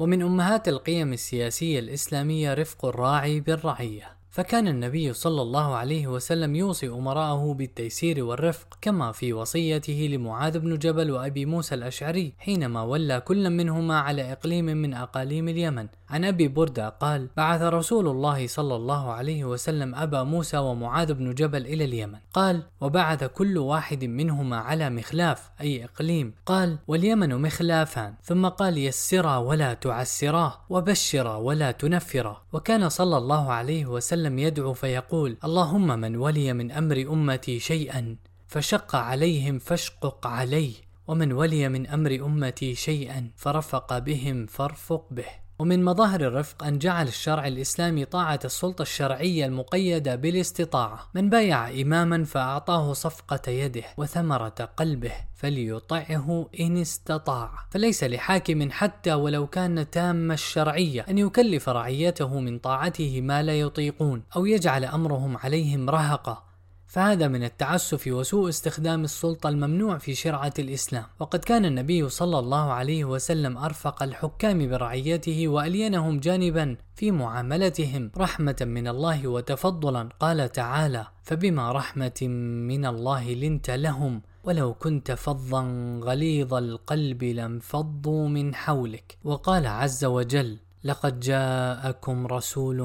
ومن أمهات القيم السياسية الإسلامية رفق الراعي بالرعية. فكان النبي صلى الله عليه وسلم يوصي أمراءه بالتيسير والرفق كما في وصيته لمعاذ بن جبل وأبي موسى الأشعري حينما ولى كل منهما على إقليم من أقاليم اليمن. عن أبي بردة قال بعث رسول الله صلى الله عليه وسلم أبا موسى ومعاذ بن جبل إلى اليمن. قال وبعث كل واحد منهما على مخلاف أي إقليم. قال واليمن مخلافان. ثم قال يسرا ولا تعسرا وبشرا ولا تنفرا وكان صلى الله عليه وسلم يدعو فيقول اللهم من ولي من أمر أمتي شيئا فشق عليهم فاشقق عليه ومن ولي من أمر أمتي شيئا فرفق بهم فارفق به. ومن مظاهر الرفق أن جعل الشرع الإسلامي طاعة السلطة الشرعية المقيدة بالاستطاعة. من بايع إماما فأعطاه صفقة يده وثمرة قلبه فليطعه إن استطاع. فليس لحاكم حتى ولو كان تام الشرعية أن يكلف رعيته من طاعته ما لا يطيقون أو يجعل أمرهم عليهم رهقة فهذا من التعسف وسوء استخدام السلطة الممنوع في شرعة الإسلام. وقد كان النبي صلى الله عليه وسلم أرفق الحكام برعيته وألينهم جانبا في معاملتهم رحمة من الله وتفضلا. قال تعالى فبما رحمة من الله لنت لهم ولو كنت فظا غليظ القلب لانفضوا من حولك وقال عز وجل لقد جاءكم رسول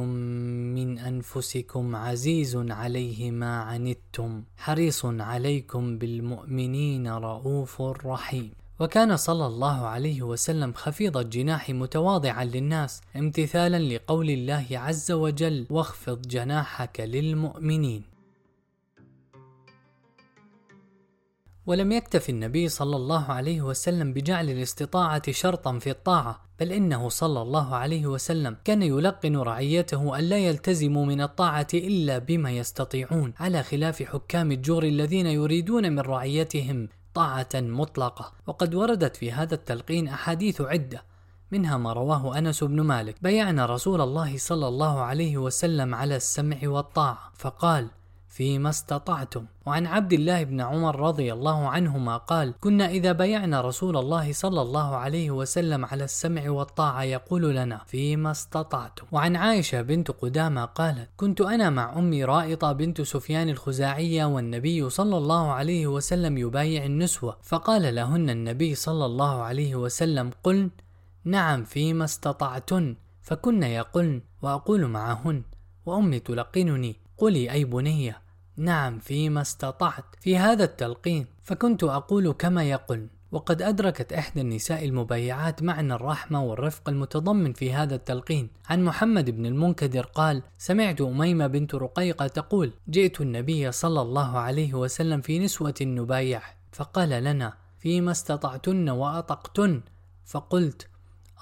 من أنفسكم عزيز عليه ما عنتم حريص عليكم بالمؤمنين رؤوف رحيم. وكان صلى الله عليه وسلم خفيض الجناح متواضعا للناس امتثالا لقول الله عز وجل واخفض جناحك للمؤمنين. ولم يكتف النبي صلى الله عليه وسلم بجعل الاستطاعة شرطا في الطاعة بل إنه صلى الله عليه وسلم كان يلقن رعيته أن لا يلتزموا من الطاعة إلا بما يستطيعون على خلاف حكام الجور الذين يريدون من رعيتهم طاعة مطلقة. وقد وردت في هذا التلقين أحاديث عدة منها ما رواه أنس بن مالك بيعنا رسول الله صلى الله عليه وسلم على السمع والطاعة فقال فيما استطعتم. وعن عبد الله بن عمر رضي الله عنهما قال كنا إذا بيعنا رسول الله صلى الله عليه وسلم على السمع والطاعة يقول لنا فيما استطعتم وعن عائشة بنت قدامة قالت كنت أنا مع أمي رائطة بنت سفيان الخزاعية والنبي صلى الله عليه وسلم يبايع النسوة فقال لهن النبي صلى الله عليه وسلم قلن نعم فيما استطعتن فكن يقولن وأقول معهن وأمي تلقنني قولي أي بنيه نعم فيما استطعت. في هذا التلقين فكنت أقول كما يقول وقد أدركت إحدى النساء المبايعات معنى الرحمة والرفق المتضمن في هذا التلقين. عن محمد بن المنكدر قال سمعت أميمة بنت رقيقة تقول جئت النبي صلى الله عليه وسلم في نسوة نبايع فقال لنا فيما استطعتن وأطقتن؟ فقلت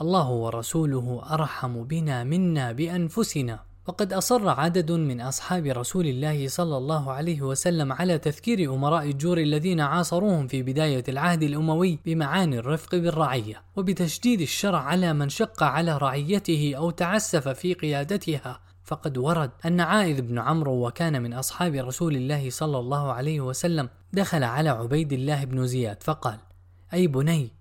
الله ورسوله أرحم بنا منا بأنفسنا. وقد أصر عدد من أصحاب رسول الله صلى الله عليه وسلم على تذكير أمراء الجور الذين عاصروهم في بداية العهد الأموي بمعاني الرفق بالرعية وبتشديد الشرع على من شق على رعيته أو تعسف في قيادتها. فقد ورد أن عائذ بن عمرو وكان من أصحاب رسول الله صلى الله عليه وسلم دخل على عبيد الله بن زياد فقال أي بني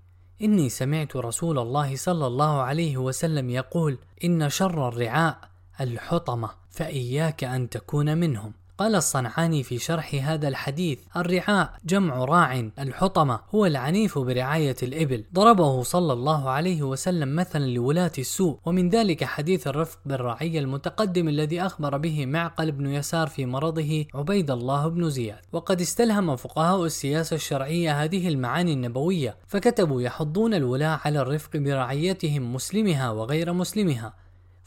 إني سمعت رسول الله صلى الله عليه وسلم يقول إن شر الرعاء الحطمة فإياك أن تكون منهم. قال الصنعاني في شرح هذا الحديث الرعاء جمع راع الحطمة هو العنيف برعاية الإبل. ضربه صلى الله عليه وسلم مثلا لولاة السوء ومن ذلك حديث الرفق بالرعية المتقدم الذي أخبر به معقل بن يسار في مرضه عبيد الله بن زياد. وقد استلهم فقهاء السياسة الشرعية هذه المعاني النبوية فكتبوا يحضون الولاة على الرفق برعيتهم مسلمها وغير مسلمها.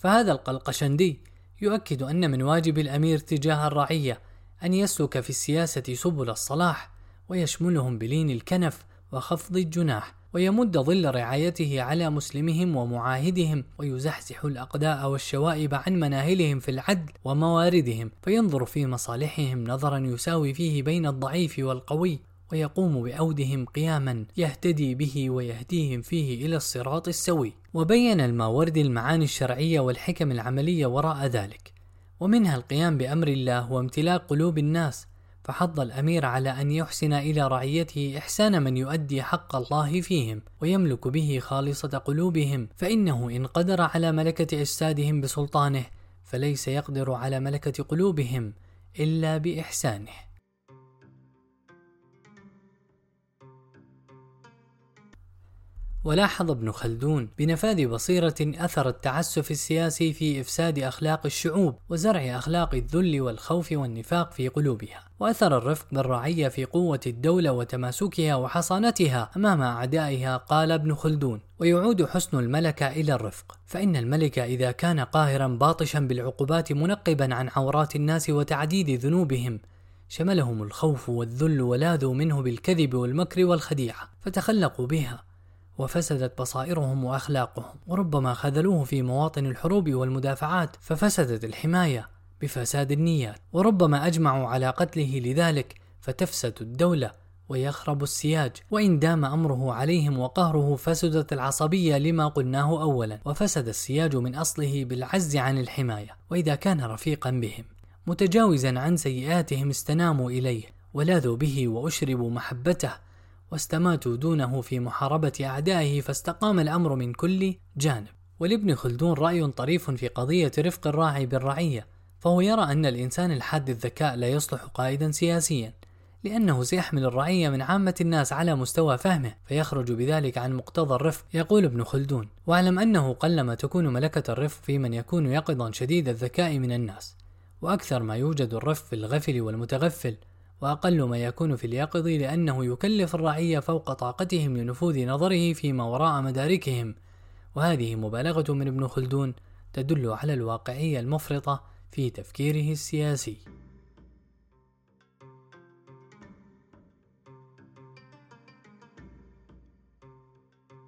فهذا القلقشندي يؤكد أن من واجب الأمير تجاه الرعية أن يسلك في السياسة سبل الصلاح ويشملهم بلين الكنف وخفض الجناح ويمد ظل رعايته على مسلمهم ومعاهدهم ويزحزح الأقداء والشوائب عن مناهلهم في العدل ومواردهم فينظر في مصالحهم نظرا يساوي فيه بين الضعيف والقوي. ويقوم بأودهم قياما يهتدي به ويهديهم فيه إلى الصراط السوي. وبين الماوردي المعاني الشرعية والحكم العملية وراء ذلك. ومنها القيام بأمر الله وامتلاك قلوب الناس. فحض الأمير على أن يحسن إلى رعيته إحسان من يؤدي حق الله فيهم. ويملك به خالصة قلوبهم. فإنه إن قدر على ملكة أجسادهم بسلطانه فليس يقدر على ملكة قلوبهم إلا بإحسانه. ولاحظ ابن خلدون بنفاذ بصيرة أثر التعسف السياسي في إفساد أخلاق الشعوب وزرع أخلاق الذل والخوف والنفاق في قلوبها وأثر الرفق بالرعية في قوة الدولة وتماسكها وحصانتها أمام أعدائها قال ابن خلدون. ويعود حسن الملكة إلى الرفق. فإن الملك إذا كان قاهرا باطشا بالعقوبات منقبا عن عورات الناس وتعديد ذنوبهم شملهم الخوف والذل ولاذوا منه بالكذب والمكر والخديعة فتخلقوا بها. وفسدت بصائرهم وأخلاقهم وربما خذلوه في مواطن الحروب والمدافعات ففسدت الحماية بفساد النيات وربما أجمعوا على قتله لذلك فتفسد الدولة ويخرب السياج وإن دام أمره عليهم وقهره فسدت العصبية لما قلناه أولا وفسد السياج من أصله بالعز عن الحماية وإذا كان رفيقا بهم متجاوزا عن سيئاتهم استناموا إليه ولاذوا به وأشربوا محبته واستماتوا دونه في محاربة أعدائه فاستقام الأمر من كل جانب. ولابن خلدون رأي طريف في قضية رفق الراعي بالرعية فهو يرى أن الإنسان الحاد الذكاء لا يصلح قائدا سياسيا لأنه سيحمل الرعية من عامة الناس على مستوى فهمه فيخرج بذلك عن مقتضى الرفق يقول ابن خلدون. واعلم أنه قلما تكون ملكة الرفق في من يكون يقظا شديد الذكاء من الناس وأكثر ما يوجد الرفق في الغفل والمتغفل وأقل ما يكون في اليقظ لأنه يكلف الرعية فوق طاقتهم لنفوذ نظره فيما وراء مداركهم. وهذه مبالغة من ابن خلدون تدل على الواقعية المفرطة في تفكيره السياسي.